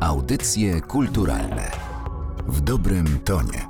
Audycje kulturalne w dobrym tonie.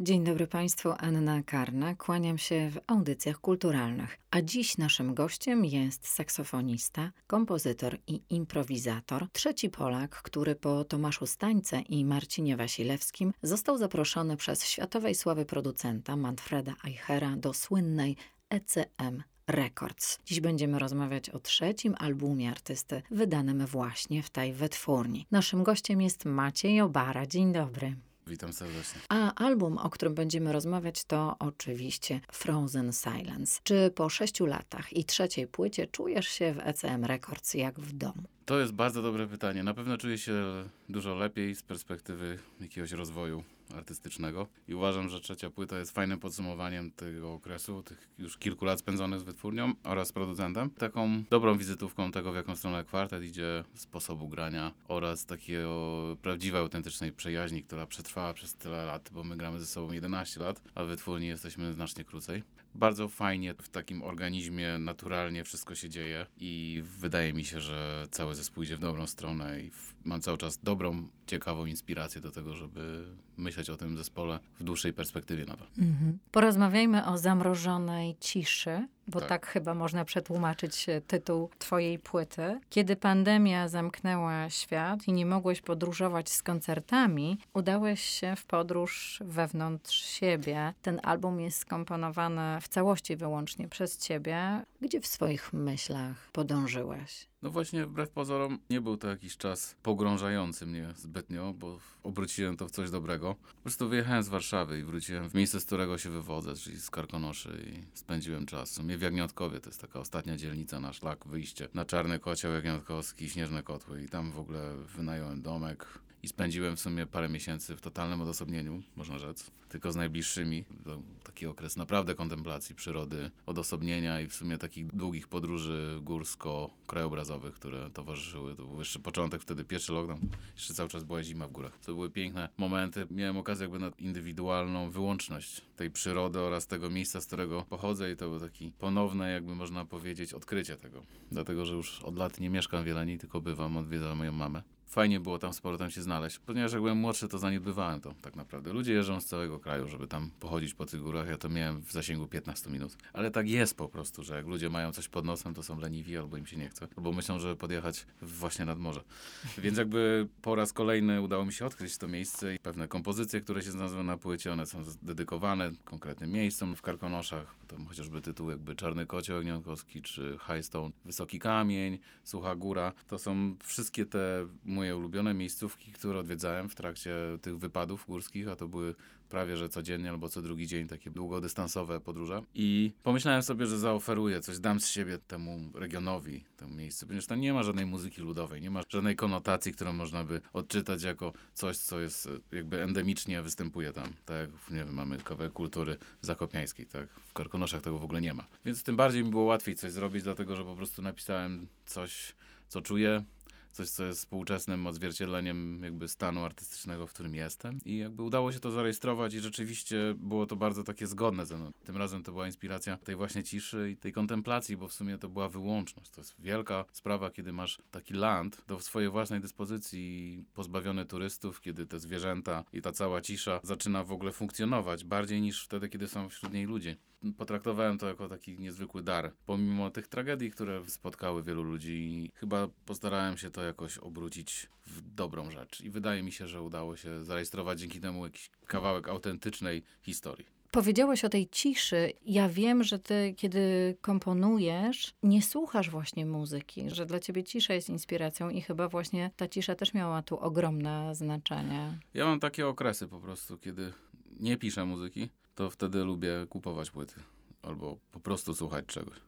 Dzień dobry Państwu, Anna Karna. Kłaniam się w audycjach kulturalnych. A dziś naszym gościem jest saksofonista, kompozytor i improwizator, trzeci Polak, który po Tomaszu Stańce i Marcinie Wasilewskim został zaproszony przez światowej sławy producenta Manfreda Eichera do słynnej ECM Records. Dziś będziemy rozmawiać o trzecim albumie artysty, wydanym właśnie w tej wytwórni. Naszym gościem jest Maciej Obara. Dzień dobry. Witam serdecznie. A album, o którym będziemy rozmawiać, to oczywiście Frozen Silence. Czy po sześciu latach i trzeciej płycie czujesz się w ECM Records jak w domu? To jest bardzo dobre pytanie. Na pewno czuję się dużo lepiej z perspektywy jakiegoś rozwoju artystycznego i uważam, że trzecia płyta jest fajnym podsumowaniem tego okresu, tych już kilku lat spędzonych z wytwórnią oraz producentem. Taką dobrą wizytówką tego, w jaką stronę kwartet idzie, sposobu grania oraz takiego prawdziwej, autentycznej przyjaźni, która przetrwała przez tyle lat, bo my gramy ze sobą 11 lat, a wytwórni jesteśmy znacznie krócej. Bardzo fajnie w takim organizmie naturalnie wszystko się dzieje i wydaje mi się, że cały zespół idzie w dobrą stronę i mam cały czas dobrą, ciekawą inspirację do tego, żeby myśleć o tym zespole w dłuższej perspektywie nawet. Mhm. Porozmawiajmy o zamrożonej ciszy, bo tak. tak. chyba można przetłumaczyć e, tytuł twojej płyty. Kiedy pandemia zamknęła świat i nie mogłeś podróżować z koncertami, udałeś się w podróż wewnątrz siebie. Ten album jest skomponowany w całości wyłącznie przez ciebie. Gdzie w swoich myślach podążyłeś? No właśnie, wbrew pozorom, nie był to jakiś czas pogrążający mnie zbytnio, bo obróciłem to w coś dobrego. Po prostu wyjechałem z Warszawy i wróciłem w miejsce, z którego się wywodzę, czyli z Karkonoszy i spędziłem czas. W Jagniotkowie, to jest taka ostatnia dzielnica na szlak, wyjście na Czarny Kocioł Jagniątkowski, Śnieżne Kotły. I tam w ogóle wynająłem domek, i spędziłem w sumie parę miesięcy w totalnym odosobnieniu, można rzec, tylko z najbliższymi. To taki okres naprawdę kontemplacji przyrody, odosobnienia i w sumie takich długich podróży górsko-krajobrazowych, które towarzyszyły. To był jeszcze początek, wtedy pierwszy lockdown, jeszcze cały czas była zima w górach. To były piękne momenty. Miałem okazję jakby na indywidualną wyłączność tej przyrody oraz tego miejsca, z którego pochodzę i to był taki ponowne, jakby można powiedzieć, odkrycie tego. Dlatego, że już od lat nie mieszkam w Jeleni, tylko bywam, odwiedzam moją mamę fajnie było tam z powrotem się znaleźć. Ponieważ jak byłem młodszy, to zaniedbywałem to tak naprawdę. Ludzie jeżdżą z całego kraju, żeby tam pochodzić po tych górach. Ja to miałem w zasięgu 15 minut. Ale tak jest po prostu, że jak ludzie mają coś pod nosem, to są leniwi albo im się nie chce. Albo myślą, że podjechać właśnie nad morze. Więc jakby po raz kolejny udało mi się odkryć to miejsce i pewne kompozycje, które się znalazły na płycie, one są dedykowane konkretnym miejscom w Karkonoszach. Tam chociażby tytuł jakby Czarny Kocioł Ognionkowski, czy High Stone, Wysoki Kamień, Sucha Góra. To są wszystkie te moje ulubione miejscówki, które odwiedzałem w trakcie tych wypadów górskich, a to były prawie że codziennie albo co drugi dzień takie długodystansowe podróże. I pomyślałem sobie, że zaoferuję coś, dam z siebie temu regionowi, temu miejscu, ponieważ tam nie ma żadnej muzyki ludowej, nie ma żadnej konotacji, którą można by odczytać jako coś, co jest jakby endemicznie występuje tam. Tak nie wiem, mamy kawałek kultury zakopiańskiej, tak? W Karkonoszach tego w ogóle nie ma. Więc tym bardziej mi było łatwiej coś zrobić, dlatego że po prostu napisałem coś, co czuję, coś, co jest współczesnym odzwierciedleniem jakby stanu artystycznego, w którym jestem. I jakby udało się to zarejestrować i rzeczywiście było to bardzo takie zgodne ze mną. Tym razem to była inspiracja tej właśnie ciszy i tej kontemplacji, bo w sumie to była wyłączność. To jest wielka sprawa, kiedy masz taki land do swojej własnej dyspozycji, pozbawiony turystów, kiedy te zwierzęta i ta cała cisza zaczyna w ogóle funkcjonować bardziej niż wtedy, kiedy są wśród niej ludzie potraktowałem to jako taki niezwykły dar. Pomimo tych tragedii, które spotkały wielu ludzi, chyba postarałem się to jakoś obrócić w dobrą rzecz. I wydaje mi się, że udało się zarejestrować dzięki temu jakiś kawałek autentycznej historii. Powiedziałeś o tej ciszy. Ja wiem, że ty, kiedy komponujesz, nie słuchasz właśnie muzyki, że dla ciebie cisza jest inspiracją i chyba właśnie ta cisza też miała tu ogromne znaczenie. Ja mam takie okresy po prostu, kiedy nie piszę muzyki, to wtedy lubię kupować płyty albo po prostu słuchać czegoś.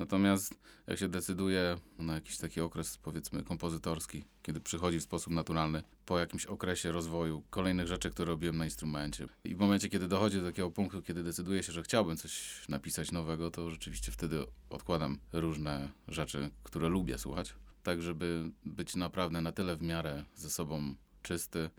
Natomiast jak się decyduje na jakiś taki okres, powiedzmy, kompozytorski, kiedy przychodzi w sposób naturalny, po jakimś okresie rozwoju kolejnych rzeczy, które robiłem na instrumencie. I w momencie, kiedy dochodzi do takiego punktu, kiedy decyduję się, że chciałbym coś napisać nowego, to rzeczywiście wtedy odkładam różne rzeczy, które lubię słuchać, tak żeby być naprawdę na tyle w miarę ze sobą czysty,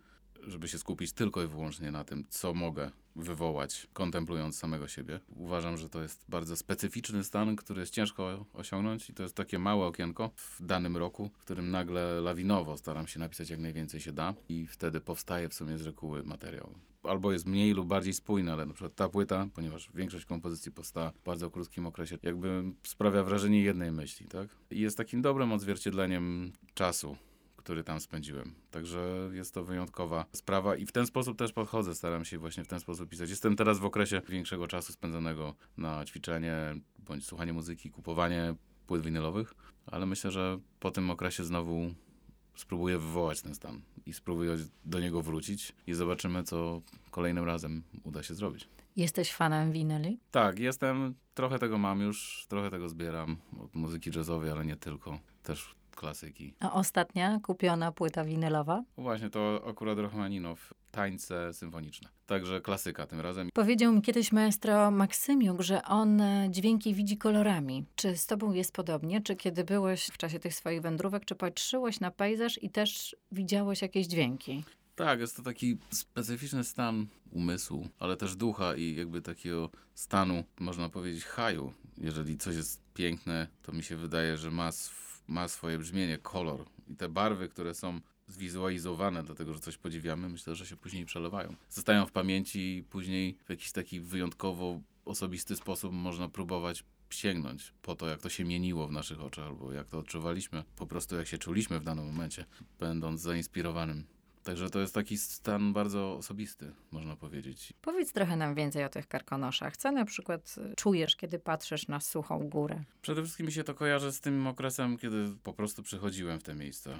żeby się skupić tylko i wyłącznie na tym, co mogę wywołać, kontemplując samego siebie. Uważam, że to jest bardzo specyficzny stan, który jest ciężko osiągnąć i to jest takie małe okienko w danym roku, w którym nagle lawinowo staram się napisać jak najwięcej się da i wtedy powstaje w sumie z reguły materiał. Albo jest mniej lub bardziej spójny, ale na przykład ta płyta, ponieważ większość kompozycji powstała w bardzo krótkim okresie, jakby sprawia wrażenie jednej myśli, tak? I jest takim dobrym odzwierciedleniem czasu, który tam spędziłem. Także jest to wyjątkowa sprawa i w ten sposób też podchodzę, staram się właśnie w ten sposób pisać. Jestem teraz w okresie większego czasu spędzonego na ćwiczenie, bądź słuchanie muzyki, kupowanie płyt winylowych, ale myślę, że po tym okresie znowu spróbuję wywołać ten stan i spróbuję do niego wrócić i zobaczymy, co kolejnym razem uda się zrobić. Jesteś fanem winyli? Tak, jestem. Trochę tego mam już, trochę tego zbieram od muzyki jazzowej, ale nie tylko. Też klasyki. A ostatnia kupiona płyta winylowa? Właśnie to akurat Rachmaninow, tańce symfoniczne. Także klasyka tym razem. Powiedział mi kiedyś maestro Maksymiuk, że on e, dźwięki widzi kolorami. Czy z tobą jest podobnie? Czy kiedy byłeś w czasie tych swoich wędrówek, czy patrzyłeś na pejzaż i też widziałeś jakieś dźwięki? Tak, jest to taki specyficzny stan umysłu, ale też ducha i jakby takiego stanu, można powiedzieć, haju. Jeżeli coś jest piękne, to mi się wydaje, że ma sw ma swoje brzmienie, kolor. I te barwy, które są zwizualizowane, dlatego że coś podziwiamy, myślę, że się później przelewają. Zostają w pamięci i później w jakiś taki wyjątkowo osobisty sposób można próbować sięgnąć po to, jak to się mieniło w naszych oczach, albo jak to odczuwaliśmy, po prostu jak się czuliśmy w danym momencie, będąc zainspirowanym Także to jest taki stan bardzo osobisty, można powiedzieć. Powiedz trochę nam więcej o tych karkonoszach. Co na przykład y, czujesz, kiedy patrzysz na suchą górę? Przede wszystkim mi się to kojarzy z tym okresem, kiedy po prostu przychodziłem w te miejsca.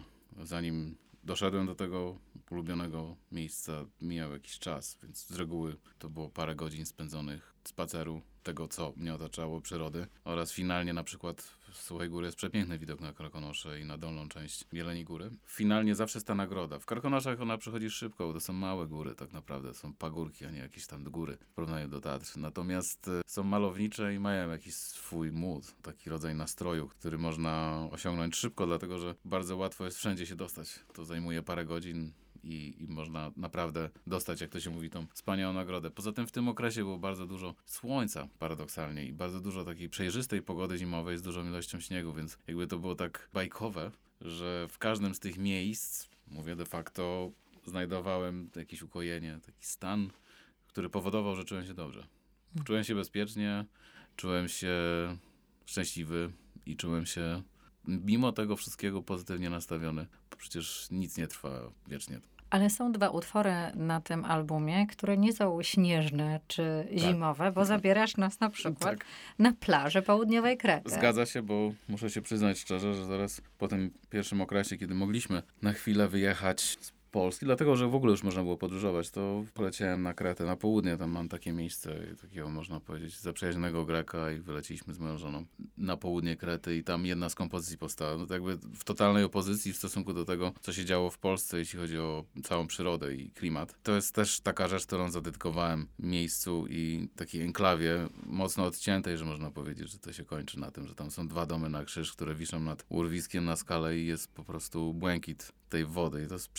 Zanim doszedłem do tego ulubionego miejsca, mijał jakiś czas, więc z reguły to było parę godzin spędzonych spaceru tego, co mnie otaczało, przyrody oraz finalnie na przykład w Suchej Góry jest przepiękny widok na Karkonosze i na dolną część Jeleni Góry. Finalnie zawsze jest ta nagroda. W Karkonoszach ona przychodzi szybko, bo to są małe góry tak naprawdę, są pagórki, a nie jakieś tam góry w porównaniu do Tatr. Natomiast e, są malownicze i mają jakiś swój mód, taki rodzaj nastroju, który można osiągnąć szybko, dlatego że bardzo łatwo jest wszędzie się dostać. To zajmuje parę godzin, i, i można naprawdę dostać, jak to się mówi, tą wspaniałą nagrodę. Poza tym w tym okresie było bardzo dużo słońca, paradoksalnie, i bardzo dużo takiej przejrzystej pogody zimowej z dużą ilością śniegu, więc jakby to było tak bajkowe, że w każdym z tych miejsc, mówię de facto, znajdowałem jakieś ukojenie, taki stan, który powodował, że czułem się dobrze. Czułem się bezpiecznie, czułem się szczęśliwy i czułem się mimo tego wszystkiego pozytywnie nastawiony. Przecież nic nie trwa wiecznie. Ale są dwa utwory na tym albumie, które nie są śnieżne czy tak. zimowe, bo zabierasz nas na przykład tak. na plażę południowej Krety. Zgadza się, bo muszę się przyznać szczerze, że zaraz po tym pierwszym okresie, kiedy mogliśmy na chwilę wyjechać z Polski, dlatego że w ogóle już można było podróżować, to poleciałem na Kretę, na południe, tam mam takie miejsce, takiego można powiedzieć zaprzyjaźnionego Greka i wyleciliśmy z moją żoną na południe Krety i tam jedna z kompozycji powstała. No to jakby w totalnej opozycji w stosunku do tego, co się działo w Polsce, jeśli chodzi o całą przyrodę i klimat. To jest też taka rzecz, którą zadedykowałem miejscu i takiej enklawie mocno odciętej, że można powiedzieć, że to się kończy na tym, że tam są dwa domy na krzyż, które wiszą nad urwiskiem na skalę i jest po prostu błękit tej wody. I to jest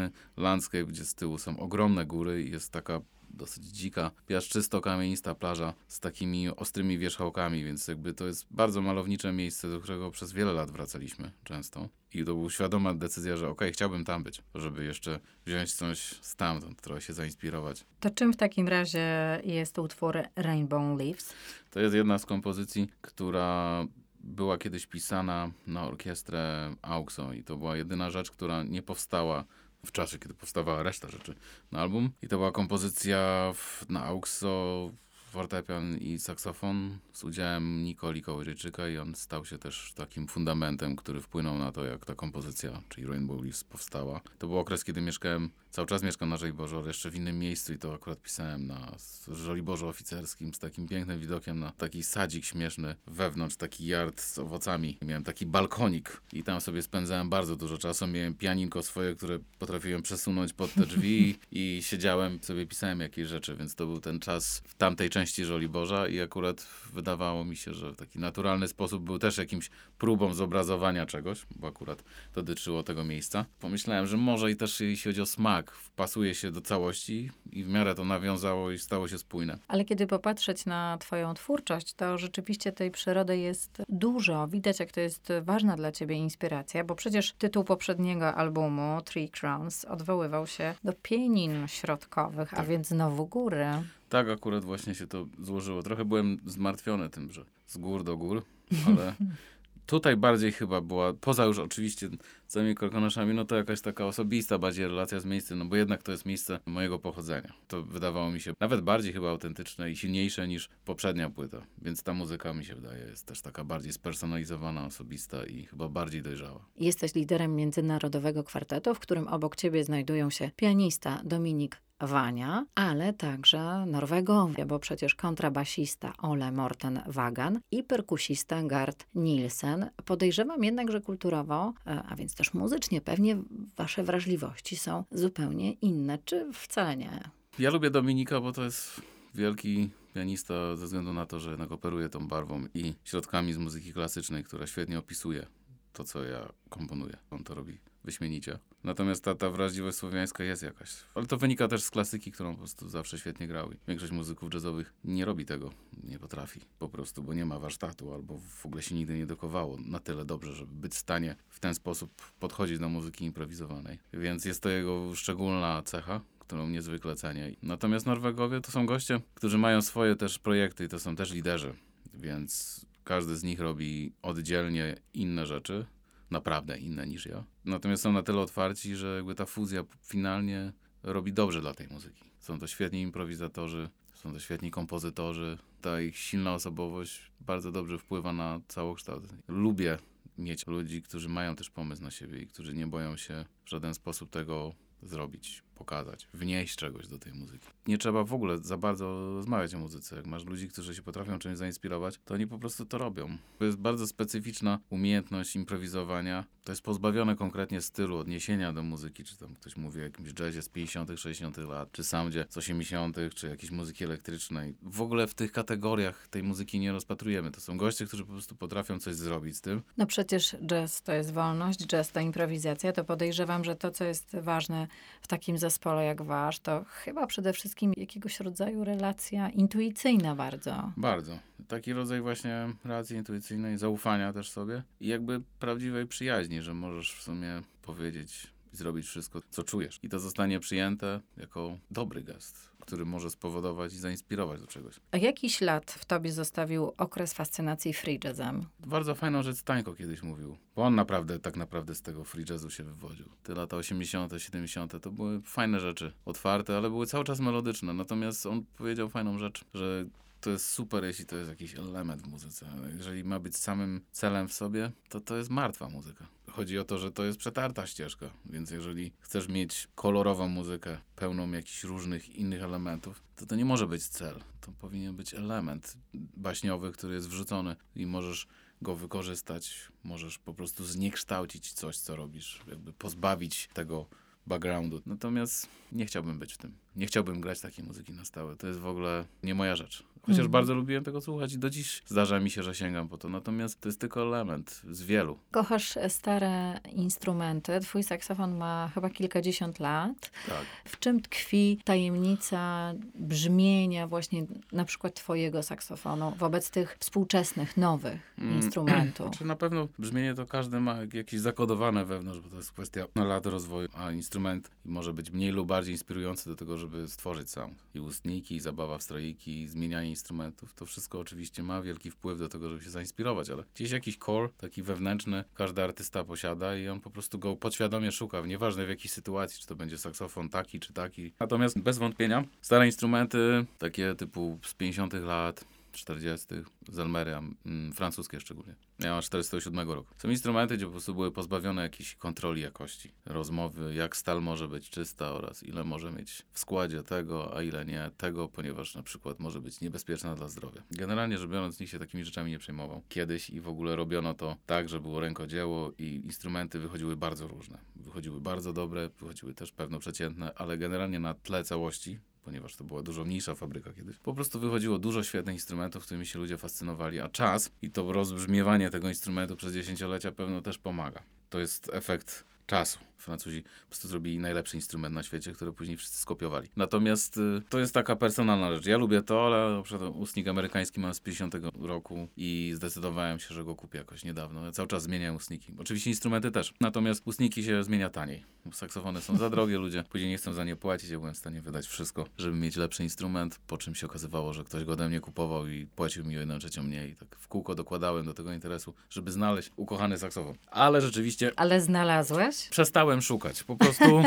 przepiękny landscape, gdzie z tyłu są ogromne góry i jest taka dosyć dzika, piaszczysto kamienista plaża z takimi ostrymi wierzchołkami, więc jakby to jest bardzo malownicze miejsce, do którego przez wiele lat wracaliśmy często. I to była świadoma decyzja, że okej, okay, chciałbym tam być, żeby jeszcze wziąć coś stamtąd, trochę się zainspirować. To czym w takim razie jest utwór Rainbow Leaves? To jest jedna z kompozycji, która była kiedyś pisana na orkiestrę AUXO i to była jedyna rzecz, która nie powstała w czasie, kiedy powstawała reszta rzeczy na album. I to była kompozycja w, na AUXO fortepian i saksofon z udziałem Nikoli Kołyryczyka i on stał się też takim fundamentem, który wpłynął na to, jak ta kompozycja, czyli Rainbow Leaves powstała. To był okres, kiedy mieszkałem, cały czas mieszkam na Żoliborzu, ale jeszcze w innym miejscu i to akurat pisałem na Żoliborzu oficerskim z takim pięknym widokiem na taki sadzik śmieszny wewnątrz, taki yard z owocami. Miałem taki balkonik i tam sobie spędzałem bardzo dużo czasu. Miałem pianinko swoje, które potrafiłem przesunąć pod te drzwi i siedziałem, sobie pisałem jakieś rzeczy, więc to był ten czas w tamtej części części Żoliborza i akurat wydawało mi się, że w taki naturalny sposób był też jakimś próbą zobrazowania czegoś, bo akurat dotyczyło tego miejsca. Pomyślałem, że może i też jeśli chodzi o smak, wpasuje się do całości i w miarę to nawiązało i stało się spójne. Ale kiedy popatrzeć na Twoją twórczość, to rzeczywiście tej przyrody jest dużo. Widać, jak to jest ważna dla Ciebie inspiracja, bo przecież tytuł poprzedniego albumu, Three Crowns, odwoływał się do pienin środkowych, a Tak. więc znowu góry. Tak akurat właśnie się to złożyło. Trochę byłem zmartwiony tym, że z gór do gór, ale tutaj bardziej chyba była, poza już oczywiście całymi korkonoszami, no to jakaś taka osobista bardziej relacja z miejscem, no bo jednak to jest miejsce mojego pochodzenia. To wydawało mi się nawet bardziej chyba autentyczne i silniejsze niż poprzednia płyta, więc ta muzyka mi się wydaje jest też taka bardziej spersonalizowana, osobista i chyba bardziej dojrzała. Jesteś liderem międzynarodowego kwartetu, w którym obok ciebie znajdują się pianista Dominik Wania, ale także Norwegowie, bo przecież kontrabasista Ole Morten Wagan i perkusista Gard Nielsen. Podejrzewam jednak, że kulturowo, e, a więc też muzycznie, pewnie wasze wrażliwości są zupełnie inne, czy wcale nie? Ja lubię Dominika, bo to jest wielki pianista ze względu na to, że jednak operuje tą barwą i środkami z muzyki klasycznej, która świetnie opisuje to, co ja komponuję. On to robi wyśmienicie. Natomiast ta, ta wrażliwość słowiańska jest jakaś. Ale to wynika też z klasyki, którą po prostu zawsze świetnie grał. Większość muzyków jazzowych nie robi tego, nie potrafi po prostu, bo nie ma warsztatu albo w ogóle się nigdy nie dokowało na tyle dobrze, żeby być w stanie w ten sposób podchodzić do muzyki improwizowanej. Więc jest to jego szczególna cecha, którą niezwykle cenię. Natomiast Norwegowie to są goście, którzy mają swoje też projekty i to są też liderzy, więc każdy z nich robi oddzielnie inne rzeczy, naprawdę inne niż ja. Natomiast są na tyle otwarci, że jakby ta fuzja finalnie robi dobrze dla tej muzyki. Są to świetni improwizatorzy, są to świetni kompozytorzy. Ta ich silna osobowość bardzo dobrze wpływa na całokształt. Lubię mieć ludzi, którzy mają też pomysł na siebie i którzy nie boją się w żaden sposób tego zrobić, pokazać, wnieść czegoś do tej muzyki. Nie trzeba w ogóle za bardzo rozmawiać o muzyce. Jak masz ludzi, którzy się potrafią czymś zainspirować, to oni po prostu to robią. To jest bardzo specyficzna umiejętność improwizowania. To jest pozbawione konkretnie stylu, odniesienia do muzyki, czy tam ktoś mówi o jakimś jazzie z 50., 60. lat, czy soundzie z 80., czy jakiejś muzyki elektrycznej. W ogóle w tych kategoriach tej muzyki nie rozpatrujemy. To są goście, którzy po prostu potrafią coś zrobić z tym. No przecież jazz to jest wolność, jazz to improwizacja, to podejrzewam, że to, co jest ważne w takim zespole jak wasz, to chyba przede wszystkim jakiegoś rodzaju relacja intuicyjna bardzo. Bardzo. Taki rodzaj właśnie relacji intuicyjnej, zaufania też sobie i jakby prawdziwej przyjaźni, że możesz w sumie powiedzieć i zrobić wszystko, co czujesz. I to zostanie przyjęte jako dobry gest, który może spowodować i zainspirować do czegoś. A jaki ślad w tobie zostawił okres fascynacji free jazzem? Bardzo fajną rzecz Stańko kiedyś mówił, bo on naprawdę, tak naprawdę z tego free jazzu się wywodził. Te lata 80., 70. to były fajne rzeczy, otwarte, ale były cały czas melodyczne. Natomiast on powiedział fajną rzecz, że to jest super, jeśli to jest jakiś element w muzyce. Jeżeli ma być samym celem w sobie, to to jest martwa muzyka. Chodzi o to, że to jest przetarta ścieżka, więc jeżeli chcesz mieć kolorową muzykę, pełną jakichś różnych innych elementów, to to nie może być cel. To powinien być element baśniowy, który jest wrzucony i możesz go wykorzystać, możesz po prostu zniekształcić coś, co robisz, jakby pozbawić tego backgroundu. Natomiast nie chciałbym być w tym. Nie chciałbym grać takiej muzyki na stałe. To jest w ogóle nie moja rzecz. Chociaż Mhm. bardzo lubiłem tego słuchać i do dziś zdarza mi się, że sięgam po to. Natomiast to jest tylko element z wielu. Kochasz stare instrumenty. Twój saksofon ma chyba kilkadziesiąt lat. Tak. W czym tkwi tajemnica brzmienia właśnie na przykład twojego saksofonu wobec tych współczesnych, nowych Mm. instrumentów? Znaczy na pewno brzmienie to każdy ma jak- jakieś zakodowane wewnątrz, bo to jest kwestia lat rozwoju, a instrument może być mniej lub bardziej inspirujący do tego, żeby stworzyć sound. I ustniki, i zabawa w stroiki, i zmienianie instrumentów, to wszystko oczywiście ma wielki wpływ do tego, żeby się zainspirować, ale gdzieś jakiś core, taki wewnętrzny, każdy artysta posiada i on po prostu go podświadomie szuka, nieważne w jakiej sytuacji, czy to będzie saksofon taki, czy taki. Natomiast bez wątpienia stare instrumenty, takie typu z 50 lat, 40. Zelmery, mm, francuskie szczególnie. Ja mam 407 roku. Są instrumenty, gdzie po prostu były pozbawione jakiejś kontroli jakości. Rozmowy, jak stal może być czysta oraz ile może mieć w składzie tego, a ile nie tego, ponieważ na przykład może być niebezpieczna dla zdrowia. Generalnie rzecz biorąc, nikt się takimi rzeczami nie przejmował. Kiedyś i w ogóle robiono to tak, że było rękodzieło i instrumenty wychodziły bardzo różne. Wychodziły bardzo dobre, wychodziły też pewno przeciętne, ale generalnie na tle całości ponieważ to była dużo mniejsza fabryka kiedyś. Po prostu wychodziło dużo świetnych instrumentów, którymi się ludzie fascynowali, a czas i to rozbrzmiewanie tego instrumentu przez dziesięciolecia pewno też pomaga. To jest efekt czasu. Francuzi po prostu zrobili najlepszy instrument na świecie, który później wszyscy skopiowali. Natomiast y, to jest taka personalna rzecz. Ja lubię to, ale na przykład ustnik amerykański mam z 50 roku i zdecydowałem się, że go kupię jakoś niedawno. Ja cały czas zmieniam ustniki. Oczywiście instrumenty też. Natomiast ustniki się zmienia taniej. Saksofony są za drogie, ludzie później nie chcą za nie płacić. Ja byłem w stanie wydać wszystko, żeby mieć lepszy instrument, po czym się okazywało, że ktoś go ode mnie kupował i płacił mi o jedną trzecią mniej. I tak w kółko dokładałem do tego interesu, żeby znaleźć ukochany saksofon. Ale rzeczywiście... Ale znalazłeś? Przestałem szukać. Po prostu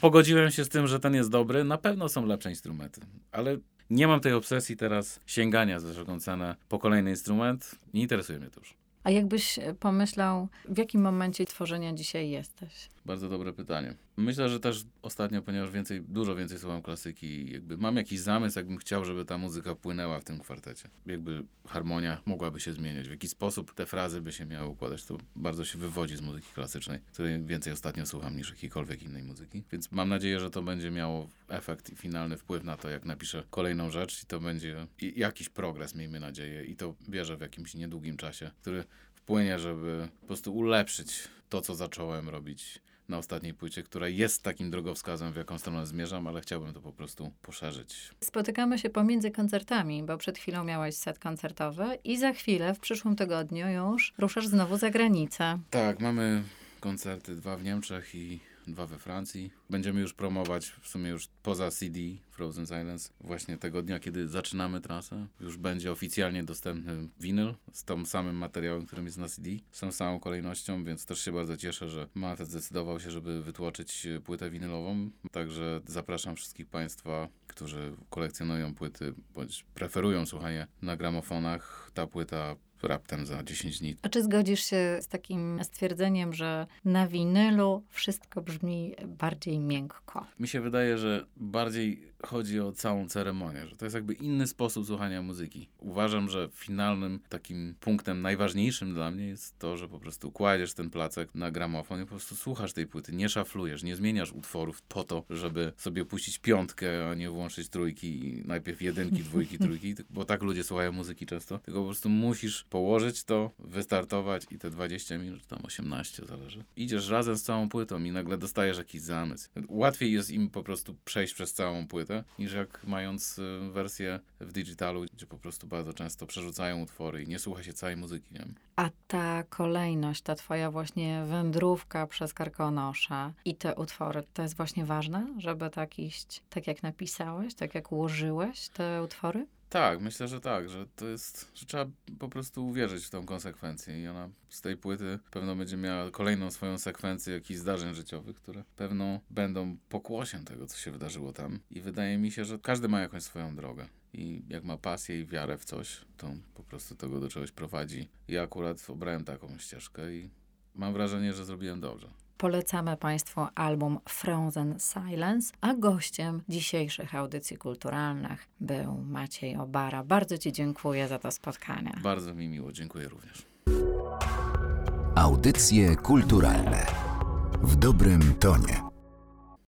pogodziłem się z tym, że ten jest dobry. Na pewno są lepsze instrumenty, ale nie mam tej obsesji teraz sięgania za wszelką cenę po kolejny instrument. Nie interesuje mnie to już. A jakbyś pomyślał, w jakim momencie tworzenia dzisiaj jesteś? Bardzo dobre pytanie. Myślę, że też ostatnio, ponieważ więcej, dużo więcej słucham klasyki, jakby mam jakiś zamysł, jakbym chciał, żeby ta muzyka płynęła w tym kwartecie. Jakby harmonia mogłaby się zmieniać, w jaki sposób te frazy by się miały układać, to bardzo się wywodzi z muzyki klasycznej, której więcej ostatnio słucham niż jakiejkolwiek innej muzyki. Więc mam nadzieję, że to będzie miało efekt i finalny wpływ na to, jak napiszę kolejną rzecz i to będzie jakiś progres, miejmy nadzieję, i to bierze w jakimś niedługim czasie, który wpłynie, żeby po prostu ulepszyć to, co zacząłem robić na ostatniej płycie, która jest takim drogowskazem, w jaką stronę zmierzam, ale chciałbym to po prostu poszerzyć. Spotykamy się pomiędzy koncertami, bo przed chwilą miałeś set koncertowy i za chwilę, w przyszłym tygodniu już ruszasz znowu za granicę. Tak, mamy koncerty dwa w Niemczech i dwa we Francji. Będziemy już promować w sumie już poza CD Frozen Silence. Właśnie tego dnia, kiedy zaczynamy trasę, już będzie oficjalnie dostępny winyl z tym samym materiałem, którym jest na CD, z tą samą kolejnością, więc też się bardzo cieszę, że Matt zdecydował się, żeby wytłoczyć płytę winylową. Także zapraszam wszystkich Państwa, którzy kolekcjonują płyty bądź preferują słuchanie na gramofonach. Ta płyta raptem za 10 dni. A czy zgodzisz się z takim stwierdzeniem, że na winylu wszystko brzmi bardziej miękko? Mi się wydaje, że bardziej chodzi o całą ceremonię, że to jest jakby inny sposób słuchania muzyki. Uważam, że finalnym takim punktem najważniejszym dla mnie jest to, że po prostu kładziesz ten placek na gramofon i po prostu słuchasz tej płyty, nie szaflujesz, nie zmieniasz utworów po to, żeby sobie puścić piątkę, a nie włączyć trójki i najpierw jedynki, dwójki, trójki, bo tak ludzie słuchają muzyki często, tylko po prostu musisz położyć to, wystartować i te 20 minut, tam 18 zależy. Idziesz razem z całą płytą i nagle dostajesz jakiś zamysł. Łatwiej jest im po prostu przejść przez całą płytę, niż jak mając y, wersję w digitalu, gdzie po prostu bardzo często przerzucają utwory i nie słucha się całej muzyki. Nie? A ta kolejność, ta twoja właśnie wędrówka przez Karkonosza i te utwory, to jest właśnie ważne, żeby tak iść, tak jak napisałeś, tak jak ułożyłeś te utwory? Tak, myślę, że tak, że to jest, że trzeba po prostu uwierzyć w tą konsekwencję i ona z tej płyty pewno będzie miała kolejną swoją sekwencję jakichś zdarzeń życiowych, które pewno będą pokłosiem tego, co się wydarzyło tam. I wydaje mi się, że każdy ma jakąś swoją drogę. I jak ma pasję i wiarę w coś, to po prostu tego do czegoś prowadzi. Ja akurat obrałem taką ścieżkę i mam wrażenie, że zrobiłem dobrze. Polecamy Państwu album Frozen Silence, a gościem dzisiejszych audycji kulturalnych był Maciej Obara. Bardzo Ci dziękuję za to spotkanie. Bardzo mi miło, dziękuję również. Audycje kulturalne w dobrym tonie.